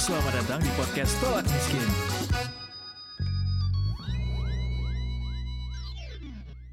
Selamat datang di podcast Tolak Miskin.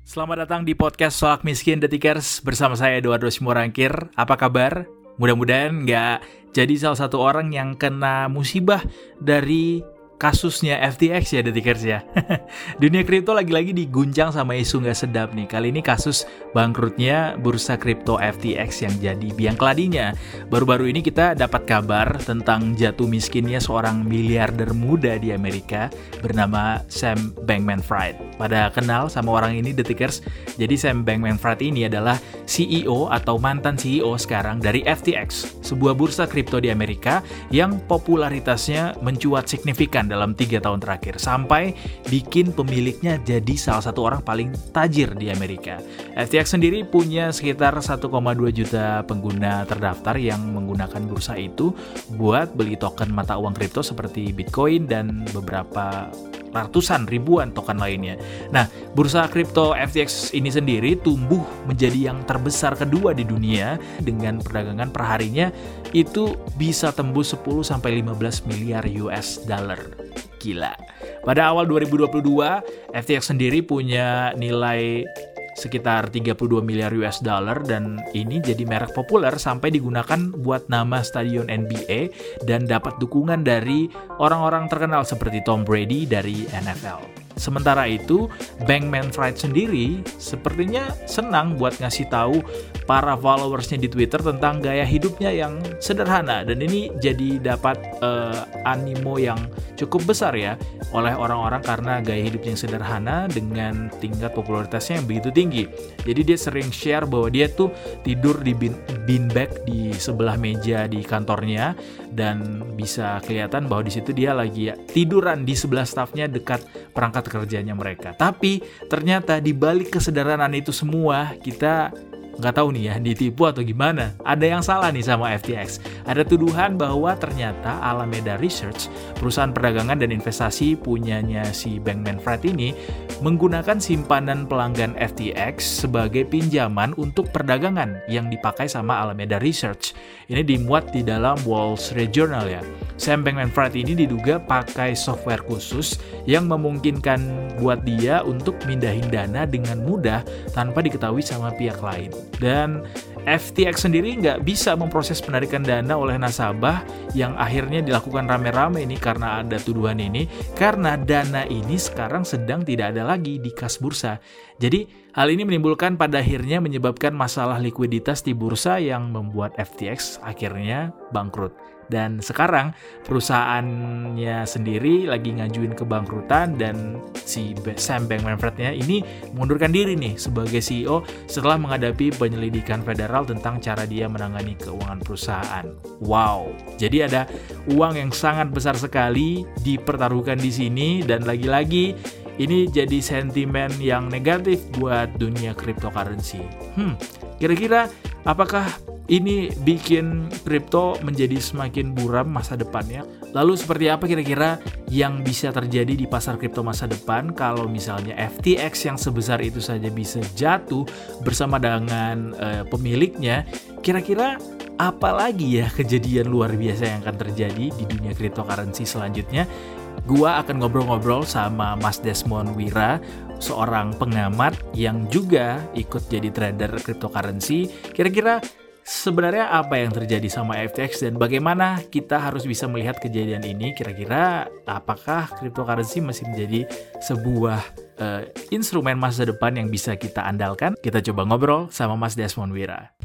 Selamat datang di podcast Tolak Miskin Detikers bersama saya Eduardo Simorangkir. Apa kabar? Mudah-mudahan nggak jadi salah satu orang yang kena musibah dari kasusnya FTX ya Detikers ya. Dunia kripto lagi-lagi diguncang sama isu nggak sedap nih. Kali ini kasus bangkrutnya bursa kripto FTX yang jadi biang keladinya. Baru-baru ini kita dapat kabar tentang jatuh miskinnya seorang miliarder muda di Amerika bernama Sam Bankman-Fried. Pada kenal sama orang ini Detikers. Jadi Sam Bankman-Fried ini adalah CEO atau mantan CEO sekarang dari FTX, sebuah bursa kripto di Amerika yang popularitasnya mencuat signifikan dalam tiga tahun terakhir sampai bikin pemiliknya jadi salah satu orang paling tajir di Amerika. FTX sendiri punya sekitar 1,2 juta pengguna terdaftar yang menggunakan bursa itu buat beli token mata uang kripto seperti Bitcoin dan beberapa ratusan ribuan token lainnya. Nah, bursa kripto FTX ini sendiri tumbuh menjadi yang terbesar kedua di dunia dengan perdagangan perharinya itu bisa tembus 10 sampai 15 miliar US dollar. Gila. Pada awal 2022, FTX sendiri punya nilai sekitar 32 miliar US dollar dan ini jadi merek populer sampai digunakan buat nama stadion NBA dan dapat dukungan dari orang-orang terkenal seperti Tom Brady dari NFL. Sementara itu, Bankman Fried sendiri sepertinya senang buat ngasih tahu para followersnya di Twitter tentang gaya hidupnya yang sederhana dan ini jadi dapat uh, animo yang cukup besar ya oleh orang-orang karena gaya hidupnya yang sederhana dengan tingkat popularitasnya yang begitu tinggi. Jadi dia sering share bahwa dia tuh tidur di bin, beanbag di sebelah meja di kantornya dan bisa kelihatan bahwa di situ dia lagi ya, tiduran di sebelah staffnya dekat perangkat kerjanya mereka. Tapi ternyata di balik kesederhanaan itu semua kita nggak tahu nih ya ditipu atau gimana. Ada yang salah nih sama FTX. Ada tuduhan bahwa ternyata Alameda Research, perusahaan perdagangan dan investasi punyanya si Bankman Fried ini, menggunakan simpanan pelanggan FTX sebagai pinjaman untuk perdagangan yang dipakai sama Alameda Research. Ini dimuat di dalam Wall Street Journal ya. Sam Bankman-Fried ini diduga pakai software khusus yang memungkinkan buat dia untuk mindahin dana dengan mudah tanpa diketahui sama pihak lain. Dan FTX sendiri nggak bisa memproses penarikan dana oleh nasabah yang akhirnya dilakukan rame-rame ini karena ada tuduhan ini karena dana ini sekarang sedang tidak ada lagi di kas bursa. Jadi hal ini menimbulkan pada akhirnya menyebabkan masalah likuiditas di bursa yang membuat FTX akhirnya bangkrut. Dan sekarang perusahaannya sendiri lagi ngajuin kebangkrutan dan si Sam Bankman-Friednya ini mengundurkan diri nih sebagai CEO setelah menghadapi penyelidikan federal tentang cara dia menangani keuangan perusahaan. Wow, jadi ada uang yang sangat besar sekali dipertaruhkan di sini dan lagi-lagi ini jadi sentimen yang negatif buat dunia cryptocurrency. Hmm, kira-kira apakah ini bikin kripto menjadi semakin buram masa depannya. Lalu seperti apa kira-kira yang bisa terjadi di pasar kripto masa depan kalau misalnya FTX yang sebesar itu saja bisa jatuh bersama dengan uh, pemiliknya? Kira-kira apa lagi ya kejadian luar biasa yang akan terjadi di dunia cryptocurrency selanjutnya? Gua akan ngobrol-ngobrol sama Mas Desmond Wira, seorang pengamat yang juga ikut jadi trader cryptocurrency. Kira-kira sebenarnya apa yang terjadi sama FTX dan bagaimana kita harus bisa melihat kejadian ini kira-kira apakah cryptocurrency masih menjadi sebuah uh, instrumen masa depan yang bisa kita andalkan kita coba ngobrol sama Mas Desmond Wira.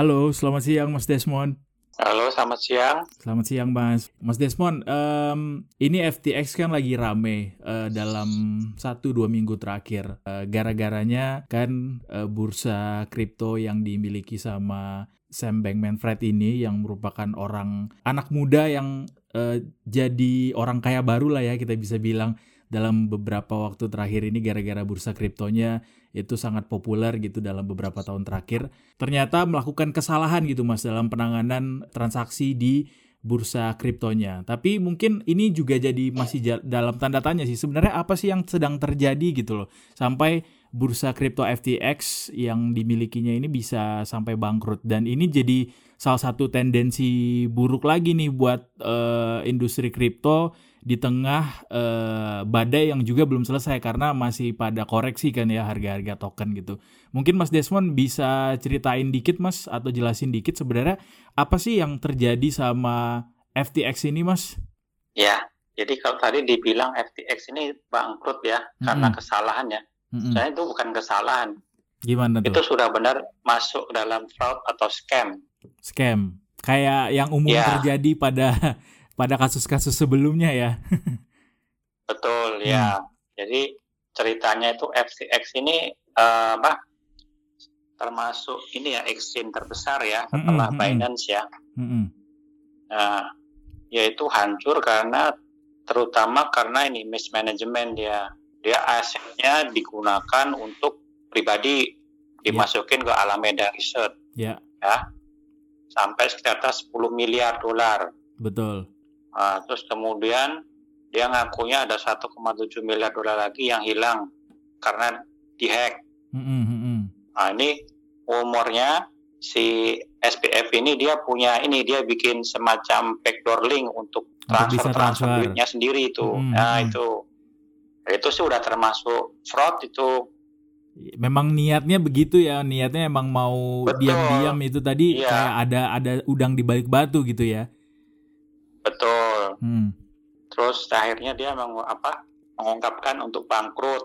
Halo, selamat siang Mas Desmond. Halo, selamat siang. Selamat siang Mas. Mas Desmond, um, ini FTX kan lagi rame uh, dalam satu dua minggu terakhir. Uh, gara-garanya kan uh, bursa kripto yang dimiliki sama Sam Bankman-Fried ini yang merupakan orang anak muda yang uh, jadi orang kaya baru lah ya kita bisa bilang dalam beberapa waktu terakhir ini gara-gara bursa kriptonya itu sangat populer gitu dalam beberapa tahun terakhir ternyata melakukan kesalahan gitu Mas dalam penanganan transaksi di bursa kriptonya. Tapi mungkin ini juga jadi masih dalam tanda tanya sih. Sebenarnya apa sih yang sedang terjadi gitu loh. Sampai bursa kripto FTX yang dimilikinya ini bisa sampai bangkrut dan ini jadi salah satu tendensi buruk lagi nih buat uh, industri kripto di tengah uh, badai yang juga belum selesai karena masih pada koreksi kan ya harga-harga token gitu. Mungkin Mas Desmond bisa ceritain dikit Mas atau jelasin dikit sebenarnya apa sih yang terjadi sama FTX ini Mas? Ya, jadi kalau tadi dibilang FTX ini bangkrut ya mm -hmm. karena kesalahan ya. Mm -hmm. Saya itu bukan kesalahan. Gimana tuh? Itu sudah benar masuk dalam fraud atau scam. Scam. Kayak yang umum ya. terjadi pada pada kasus-kasus sebelumnya ya. Betul ya. Hmm. Jadi ceritanya itu FTX ini uh, apa? Termasuk ini ya exchange terbesar ya hmm, setelah hmm, hmm, Binance ya. Hmm. Nah, yaitu hancur karena terutama karena ini mismanagement dia. Dia asetnya digunakan untuk pribadi dimasukin yeah. ke Alameda Research. Yeah. Ya. Sampai sekitar 10 miliar dolar. Betul. Uh, terus kemudian dia ngakunya ada 1,7 miliar dolar lagi yang hilang karena dihack. Mm -hmm. Nah ini umurnya si SPF ini dia punya ini dia bikin semacam backdoor link untuk transfer transfer, duitnya sendiri itu. Mm -hmm. Nah itu itu sih udah termasuk fraud itu. Memang niatnya begitu ya, niatnya emang mau diam-diam itu tadi iya. kayak ada ada udang di balik batu gitu ya. Betul. Hmm. Terus akhirnya dia meng, apa mengungkapkan untuk bangkrut.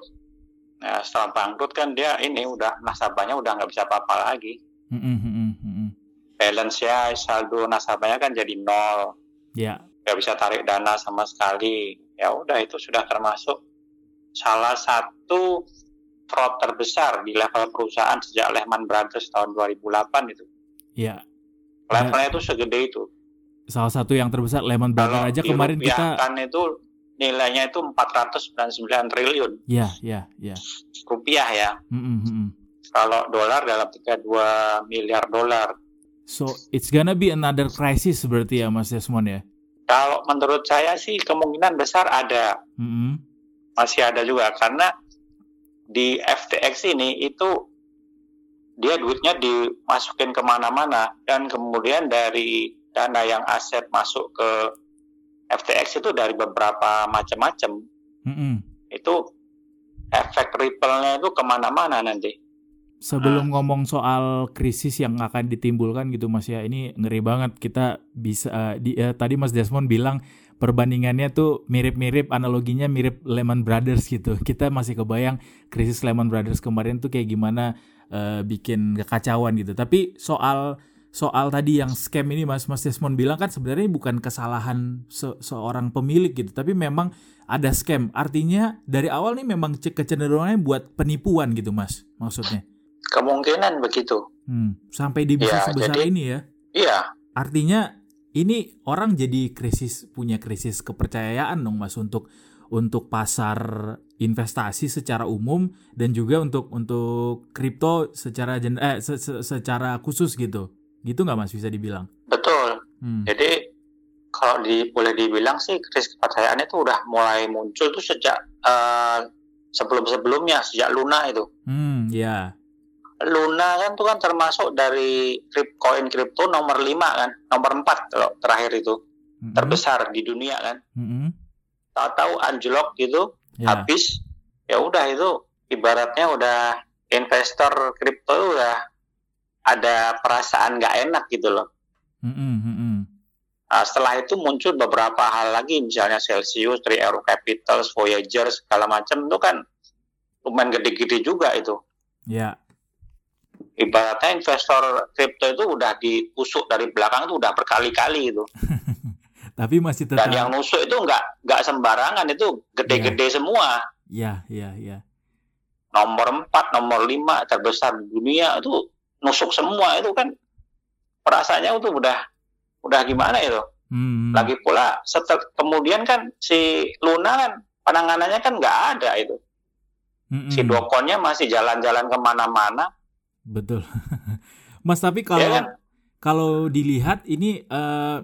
Nah, setelah bangkrut kan dia ini udah nasabahnya udah nggak bisa apa-apa lagi. Hmm, hmm, hmm, hmm. Balance ya saldo nasabahnya kan jadi nol. Ya. Yeah. Gak bisa tarik dana sama sekali. Ya udah itu sudah termasuk salah satu fraud terbesar di level perusahaan sejak Lehman Brothers tahun 2008 itu. Iya. Levelnya itu segede itu salah satu yang terbesar Lehman Brothers aja kemarin kita kan itu nilainya itu 499 triliun. Iya, iya, iya. Rupiah ya. Mm -hmm. Kalau dolar dalam 32 miliar dolar. So it's gonna be another crisis berarti ya Mas Desmond ya? Kalau menurut saya sih kemungkinan besar ada. Mm -hmm. Masih ada juga karena di FTX ini itu dia duitnya dimasukin ke mana-mana dan kemudian dari dana yang aset masuk ke FTX itu dari beberapa macam-macam. Mm-hmm. Itu efek ripple-nya itu ke mana-mana nanti. Sebelum nah. ngomong soal krisis yang akan ditimbulkan gitu Mas ya, ini ngeri banget kita bisa uh, di, uh, tadi Mas Desmond bilang perbandingannya tuh mirip-mirip analoginya mirip Lehman Brothers gitu. Kita masih kebayang krisis Lehman Brothers kemarin tuh kayak gimana uh, bikin kekacauan gitu. Tapi soal soal tadi yang scam ini Mas Mas Desmond bilang kan sebenarnya bukan kesalahan se seorang pemilik gitu, tapi memang ada scam. Artinya dari awal nih memang kecenderungannya buat penipuan gitu Mas, maksudnya. Kemungkinan begitu. Hmm, sampai di bisa ya, sebesar jadi, ini ya. Iya. Artinya ini orang jadi krisis punya krisis kepercayaan dong Mas untuk untuk pasar investasi secara umum dan juga untuk untuk kripto secara eh se -se secara khusus gitu. Gitu nggak Mas bisa dibilang? Betul. Hmm. Jadi kalau di, boleh dibilang sih krisis kepercayaan itu udah mulai muncul tuh sejak uh, sebelum-sebelumnya, sejak Luna itu. Hmm, ya. Yeah. Luna kan tuh kan termasuk dari koin kripto nomor 5 kan, nomor 4 kalau terakhir itu. Mm -hmm. Terbesar di dunia kan. Mm -hmm. Tahu-tahu anjlok gitu, yeah. habis ya udah itu ibaratnya udah investor kripto udah ada perasaan nggak enak gitu loh. Mm-hmm. Nah, setelah itu muncul beberapa hal lagi, misalnya Celsius, Three Arrow Capital, Voyager, segala macam itu kan lumayan gede-gede juga itu. Ya. Yeah. Ibaratnya investor kripto itu udah ditusuk dari belakang itu udah berkali-kali itu. Tapi masih tetap. Dan yang nusuk itu nggak nggak sembarangan itu gede-gede yeah. semua. Iya, yeah, iya, yeah, iya. Yeah. Nomor 4, nomor 5 terbesar di dunia itu nusuk semua itu kan perasaannya itu udah udah gimana itu hmm. lagi pula setel, kemudian kan si Luna kan penanganannya kan nggak ada itu hmm. si dokonnya masih jalan-jalan ke mana-mana betul mas tapi kalau ya kan? kalau dilihat ini uh,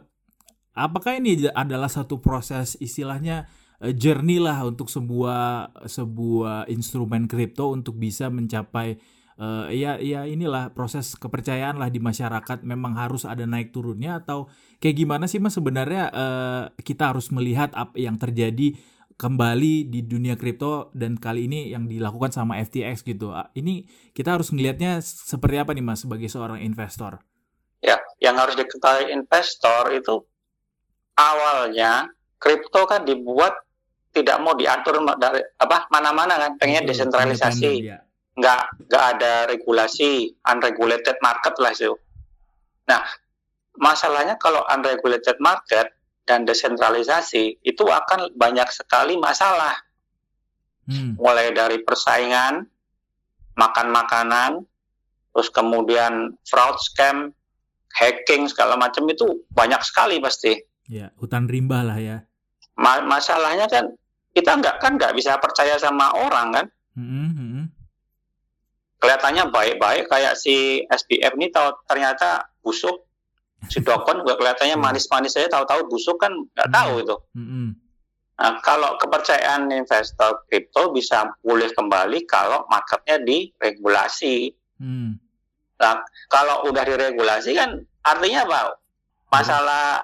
apakah ini adalah satu proses istilahnya uh, journey lah untuk sebuah sebuah instrumen kripto untuk bisa mencapai uh, ya ya inilah proses kepercayaan lah di masyarakat memang harus ada naik turunnya atau kayak gimana sih mas sebenarnya uh, kita harus melihat apa yang terjadi kembali di dunia kripto dan kali ini yang dilakukan sama FTX gitu. Ini kita harus melihatnya seperti apa nih Mas sebagai seorang investor? Ya, yang harus diketahui investor itu awalnya kripto kan dibuat tidak mau diatur dari apa mana-mana kan, pengennya desentralisasi. Ya. Nggak nggak ada regulasi, unregulated market lah itu. Nah, masalahnya kalau unregulated market dan desentralisasi itu akan banyak sekali masalah. Hmm. Mulai dari persaingan, makan makanan, terus kemudian fraud scam, hacking segala macam itu banyak sekali pasti. Ya, hutan rimba lah ya. Ma masalahnya kan kita nggak kan nggak bisa percaya sama orang kan. Hmm, hmm. Kelihatannya baik-baik kayak si SBF ini tahu ternyata busuk si Dokon juga kelihatannya hmm. manis-manis saja tahu-tahu busuk kan nggak hmm. tahu itu. Hmm. Nah, kalau kepercayaan investor kripto bisa pulih kembali kalau marketnya diregulasi. Hmm. Nah, kalau udah diregulasi kan artinya apa? Masalah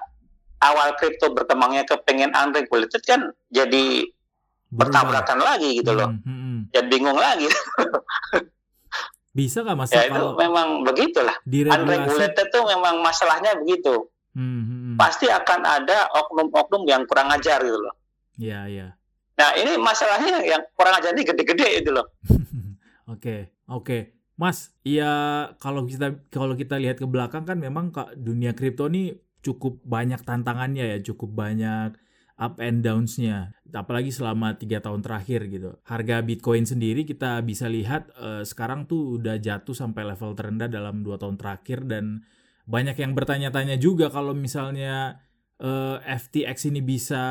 awal kripto berkembangnya ke pengen unregulated kan jadi bertabrakan lagi gitu loh. Jadi bingung lagi. Bisa nggak mas? Ya itu memang begitulah. Unregulated itu memang masalahnya begitu. Hmm, hmm, hmm. Pasti akan ada oknum-oknum yang kurang ajar gitu loh. Iya iya. Nah ini masalahnya yang kurang ajar ini gede-gede itu loh. Oke oke. Okay. Mas, ya kalau kita kalau kita lihat ke belakang kan memang dunia kripto ini cukup banyak tantangannya ya, cukup banyak up and downs-nya. Apalagi selama tiga tahun terakhir gitu. Harga Bitcoin sendiri kita bisa lihat uh, sekarang tuh udah jatuh sampai level terendah dalam dua tahun terakhir dan banyak yang bertanya-tanya juga kalau misalnya uh, eh, FTX ini bisa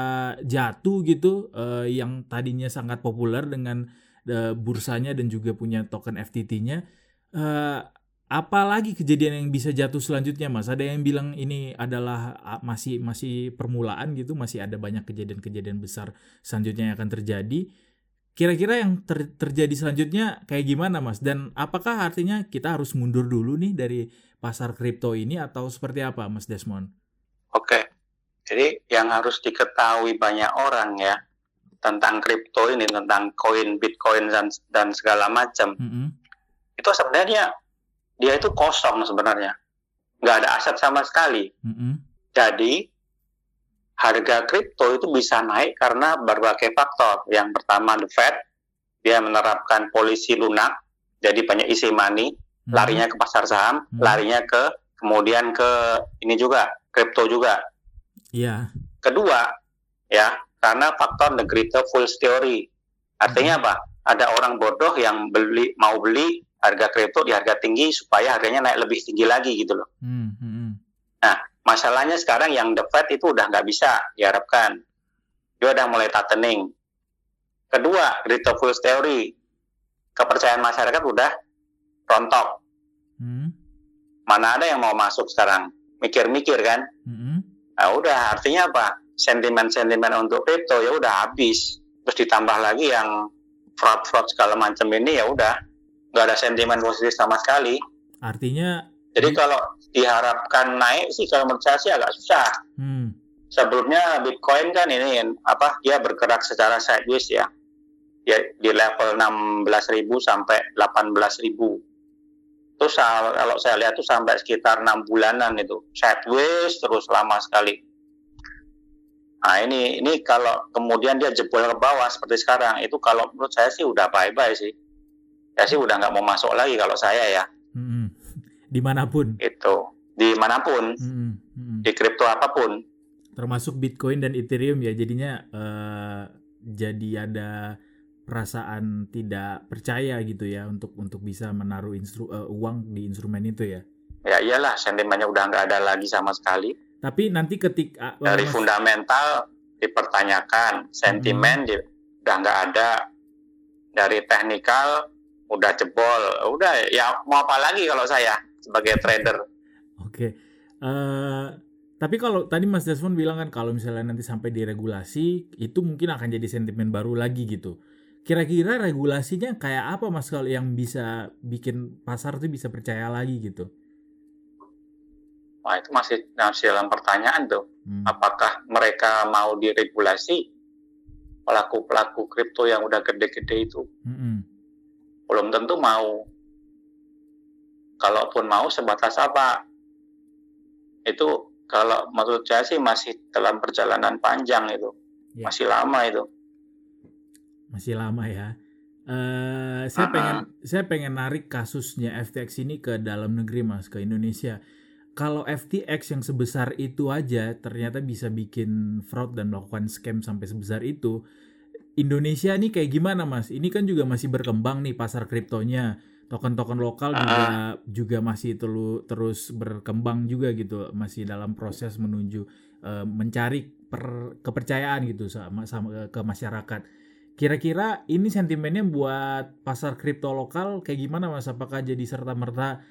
jatuh gitu, uh, yang tadinya sangat populer dengan uh, bursanya dan juga punya token FTT-nya. Uh, apalagi kejadian yang bisa jatuh selanjutnya mas? Ada yang bilang ini adalah masih masih permulaan gitu masih ada banyak kejadian-kejadian besar selanjutnya yang akan terjadi. Kira-kira yang ter terjadi selanjutnya kayak gimana mas? Dan apakah artinya kita harus mundur dulu nih dari pasar kripto ini atau seperti apa mas Desmond? Oke. Jadi yang harus diketahui banyak orang ya tentang kripto ini tentang koin bitcoin dan dan segala macam mm -hmm. itu sebenarnya dia itu kosong sebenarnya, nggak ada aset sama sekali. Mm-hmm. Jadi harga kripto itu bisa naik karena berbagai faktor. Yang pertama the Fed dia menerapkan polisi lunak, jadi banyak isi money, mm-hmm. larinya ke pasar saham, mm-hmm. larinya ke kemudian ke ini juga kripto juga. Iya. Yeah. Kedua ya karena faktor the greater fools theory. Artinya mm-hmm. apa? Ada orang bodoh yang beli mau beli harga kripto di harga tinggi supaya harganya naik lebih tinggi lagi gitu loh. Hmm, hmm, hmm. Nah, masalahnya sekarang yang the Fed itu udah nggak bisa diharapkan. Dia udah mulai tightening. Kedua, crypto Fools Theory. Kepercayaan masyarakat udah rontok. Hmm. Mana ada yang mau masuk sekarang? Mikir-mikir kan? Hmm. Nah, udah artinya apa? Sentimen-sentimen untuk kripto ya udah habis. Terus ditambah lagi yang fraud-fraud segala macam ini ya udah nggak ada sentimen positif sama sekali. Artinya. Jadi kalau diharapkan naik sih kalau menurut saya sih agak susah. Hmm. Sebelumnya Bitcoin kan ini apa dia bergerak secara sideways ya. Ya di level 16.000 sampai 18.000. Terus kalau saya lihat tuh sampai sekitar enam bulanan itu sideways terus lama sekali. Nah ini ini kalau kemudian dia jebol ke bawah seperti sekarang itu kalau menurut saya sih udah bye bye sih ya sih udah nggak mau masuk lagi kalau saya ya. Hmm. Di mana pun. Itu di mana pun hmm. Hmm. di kripto apa pun. Termasuk Bitcoin dan Ethereum ya jadinya uh, jadi ada perasaan tidak percaya gitu ya untuk untuk bisa menaruh instru, uh, uang di instrumen itu ya. Ya iyalah sentimennya udah nggak ada lagi sama sekali. Tapi nanti ketika uh, dari mas... fundamental dipertanyakan, sentimen hmm. di, udah nggak ada, dari teknikal udah jebol udah ya mau apa lagi kalau saya sebagai trader oke okay. uh, eh, Tapi kalau tadi Mas Desmond bilang kan kalau misalnya nanti sampai diregulasi itu mungkin akan jadi sentimen baru lagi gitu. Kira-kira regulasinya kayak apa Mas kalau yang bisa bikin pasar tuh bisa percaya lagi gitu? Wah itu masih masih dalam pertanyaan tuh. Hmm. Apakah mereka mau diregulasi pelaku-pelaku kripto yang udah gede-gede itu? Hmm. Belum tentu mau. Kalaupun mau sebatas apa? Itu kalau menurut saya sih masih dalam perjalanan panjang itu, ya. masih lama itu. Masih lama ya. Uh, saya uh -huh. pengen saya pengen narik kasusnya FTX ini ke dalam negeri mas ke Indonesia. Kalau FTX yang sebesar itu aja ternyata bisa bikin fraud dan melakukan scam sampai sebesar itu, Indonesia nih kayak gimana mas? Ini kan juga masih berkembang nih pasar kriptonya token-token lokal juga uh. juga masih telu, terus berkembang juga gitu masih dalam proses menuju uh, mencari per, kepercayaan gitu sama sama ke masyarakat kira-kira ini sentimennya buat pasar kripto lokal kayak gimana mas apakah jadi serta merta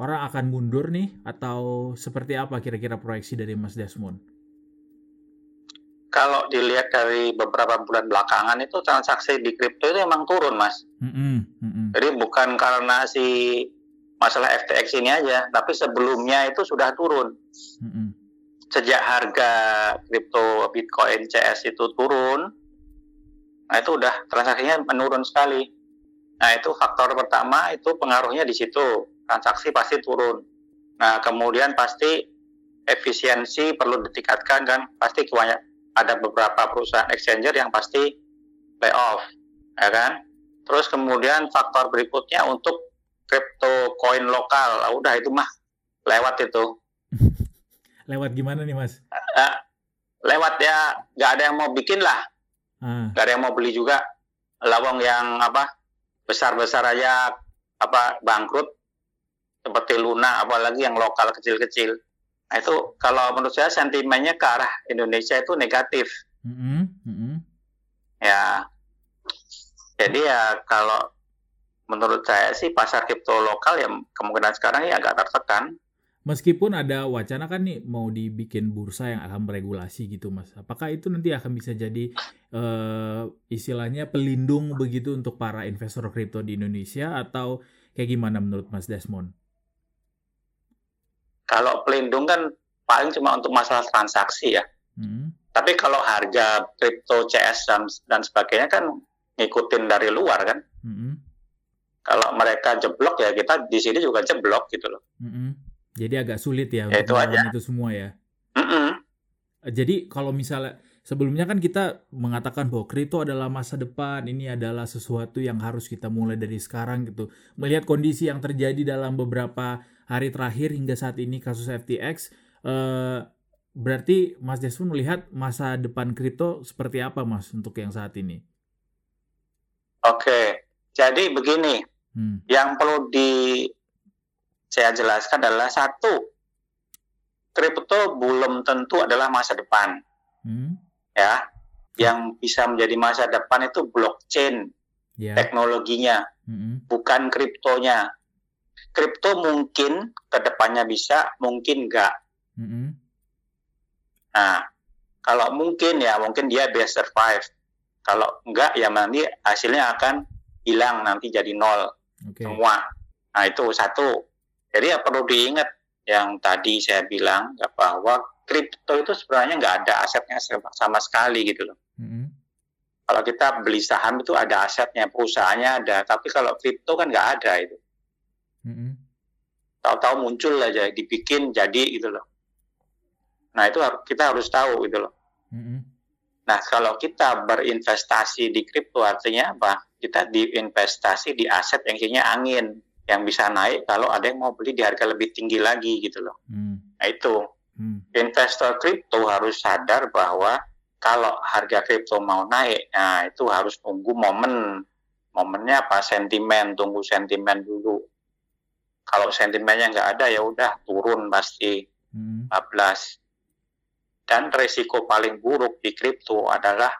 orang akan mundur nih atau seperti apa kira-kira proyeksi dari mas Desmond kalau dilihat dari beberapa bulan belakangan itu transaksi di kripto itu emang turun mas. Mm-hmm. Mm-hmm. Jadi bukan karena si masalah FTX ini aja, tapi sebelumnya itu sudah turun. Mm-hmm. Sejak harga kripto Bitcoin CS itu turun, nah itu udah transaksinya menurun sekali. Nah itu faktor pertama itu pengaruhnya di situ, transaksi pasti turun. Nah kemudian pasti efisiensi perlu ditingkatkan kan, pasti banyak ada beberapa perusahaan exchanger yang pasti lay off, ya kan? Terus kemudian faktor berikutnya untuk crypto coin lokal, ah, udah itu mah lewat itu. lewat gimana nih mas? Uh, lewat ya, nggak ada yang mau bikin lah, hmm. nggak ada yang mau beli juga. Lawang yang apa besar-besar aja apa bangkrut seperti Luna, apalagi yang lokal kecil-kecil Nah itu kalau menurut saya sentimennya ke arah Indonesia itu negatif. Mm -hmm. Ya, jadi ya kalau menurut saya sih pasar kripto lokal ya kemungkinan sekarang ya agak tertekan. Meskipun ada wacana kan nih mau dibikin bursa yang akan meregulasi gitu mas, apakah itu nanti akan bisa jadi uh, istilahnya pelindung begitu untuk para investor kripto di Indonesia atau kayak gimana menurut Mas Desmond? Kalau pelindung kan paling cuma untuk masalah transaksi ya. Hmm. Tapi kalau harga kripto CS dan, dan sebagainya kan ngikutin dari luar kan. Hmm. Kalau mereka jeblok ya kita di sini juga jeblok gitu loh. Hmm. Jadi agak sulit ya, ya untuk itu, aja. itu semua ya. Hmm. Jadi kalau misalnya sebelumnya kan kita mengatakan bahwa kripto adalah masa depan, ini adalah sesuatu yang harus kita mulai dari sekarang gitu. Melihat kondisi yang terjadi dalam beberapa hari terakhir hingga saat ini kasus FTX, eh, berarti Mas Desmond melihat masa depan kripto seperti apa Mas untuk yang saat ini? Oke, jadi begini, hmm. yang perlu di saya jelaskan adalah satu, kripto belum tentu adalah masa depan, hmm. ya. Yang bisa menjadi masa depan itu blockchain, yeah. teknologinya, hmm. bukan kriptonya kripto mungkin ke depannya bisa, mungkin enggak. Mm-hmm. Nah, kalau mungkin ya mungkin dia bisa survive. Kalau enggak ya nanti hasilnya akan hilang nanti jadi nol okay. semua. Nah itu satu. Jadi ya perlu diingat yang tadi saya bilang ya, bahwa kripto itu sebenarnya nggak ada asetnya sama sekali gitu loh. Mm-hmm. Kalau kita beli saham itu ada asetnya, perusahaannya ada, tapi kalau kripto kan nggak ada itu. Mm-hmm. Tahu-tahu muncul aja, dibikin jadi gitu loh. Nah itu kita harus tahu gitu loh. Mm-hmm. Nah kalau kita berinvestasi di kripto artinya apa? Kita diinvestasi di aset yang isinya angin yang bisa naik kalau ada yang mau beli di harga lebih tinggi lagi gitu loh. Mm. Nah itu mm. investor kripto harus sadar bahwa kalau harga kripto mau naik, nah itu harus tunggu momen. Momennya apa? Sentimen, tunggu sentimen dulu kalau sentimennya nggak ada ya udah turun pasti hmm. 14 dan resiko paling buruk di kripto adalah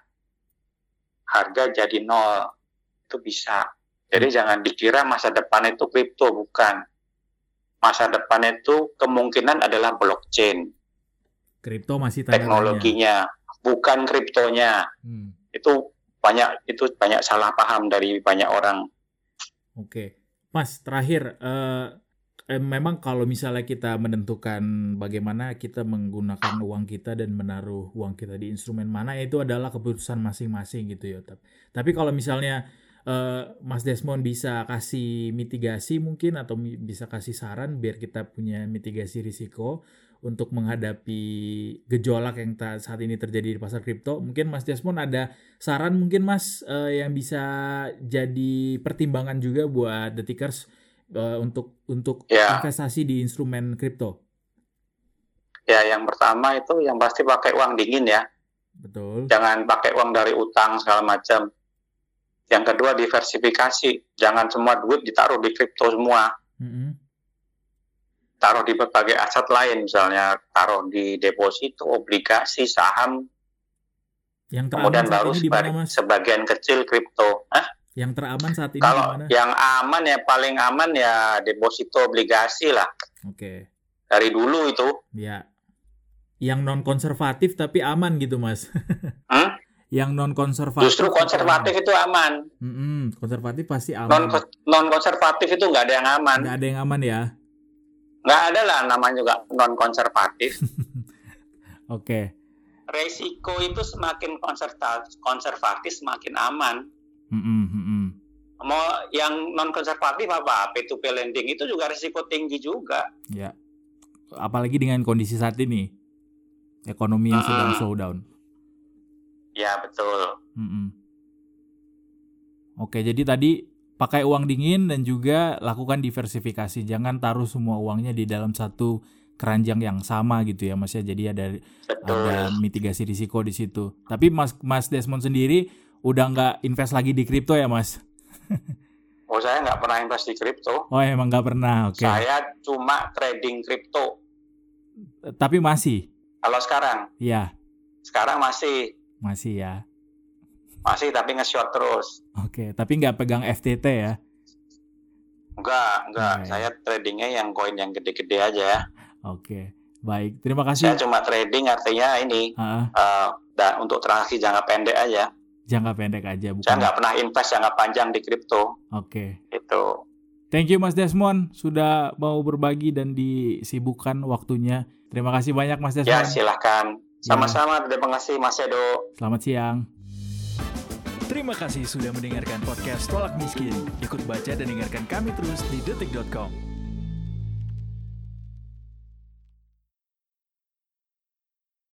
harga jadi nol itu bisa jadi hmm. jangan dikira masa depan itu kripto bukan masa depan itu kemungkinan adalah blockchain Kripto masih teknologinya, bukan kriptonya. Hmm. Itu banyak itu banyak salah paham dari banyak orang. Oke, Mas terakhir uh, eh, memang kalau misalnya kita menentukan bagaimana kita menggunakan uang kita dan menaruh uang kita di instrumen mana itu adalah keputusan masing-masing gitu ya. Tapi kalau misalnya uh, Mas Desmond bisa kasih mitigasi mungkin atau bisa kasih saran biar kita punya mitigasi risiko untuk menghadapi gejolak yang saat ini terjadi di pasar kripto. Mungkin Mas Desmond ada saran mungkin Mas uh, yang bisa jadi pertimbangan juga buat detikers uh, untuk untuk ya. investasi di instrumen kripto. Ya, yang pertama itu yang pasti pakai uang dingin ya. Betul. Jangan pakai uang dari utang segala macam. Yang kedua diversifikasi, jangan semua duit ditaruh di kripto semua. Mm -hmm taruh di berbagai aset lain, misalnya taruh di deposito, obligasi, saham, yang kemudian baru di mana, sebagian kecil kripto. Hah? Yang teraman saat ini Kalau di mana? yang aman ya paling aman ya deposito obligasi lah. Oke. Okay. Dari dulu itu. Ya. Yang non konservatif tapi aman gitu mas. hmm? Yang non konservatif. Justru konservatif itu aman. Mm -hmm, konservatif pasti aman. Non non konservatif itu nggak ada yang aman. Nggak ada yang aman ya nggak ada lah namanya juga non konservatif. Oke. okay. Resiko itu semakin konservatif, konservatif semakin aman. Mm -hmm. Mau yang non konservatif apa? P2P lending itu juga risiko tinggi juga. Ya. Apalagi dengan kondisi saat ini, ekonomi yang mm -hmm. sedang slowdown. Ya betul. Mm -hmm. Oke, jadi tadi pakai uang dingin dan juga lakukan diversifikasi. Jangan taruh semua uangnya di dalam satu keranjang yang sama gitu ya Mas ya. Jadi ada ada mitigasi risiko di situ. Tapi Mas Mas Desmond sendiri udah nggak invest lagi di kripto ya Mas? oh saya nggak pernah invest di kripto. Oh emang nggak pernah. Oke. Okay. Saya cuma trading kripto. Tapi masih. Kalau sekarang? Iya. Sekarang masih. Masih ya. Masih tapi nge-short terus. Oke, tapi nggak pegang FTT ya? Enggak, enggak. Okay. Saya tradingnya yang koin yang gede-gede aja. Oke, baik. Terima kasih. Saya cuma trading artinya ini uh uh, dan untuk transaksi jangka pendek aja. Jangka pendek aja. Bukan... Saya nggak pernah invest jangka panjang di kripto. Oke. Okay. Itu. Thank you Mas Desmond sudah mau berbagi dan disibukkan waktunya. Terima kasih banyak Mas Desmond. Ya silahkan. Sama-sama. Ya. Terima kasih Mas Edo. Selamat siang. Terima kasih sudah mendengarkan podcast Tolak Miskin. Ikut baca dan dengarkan kami terus di detik.com.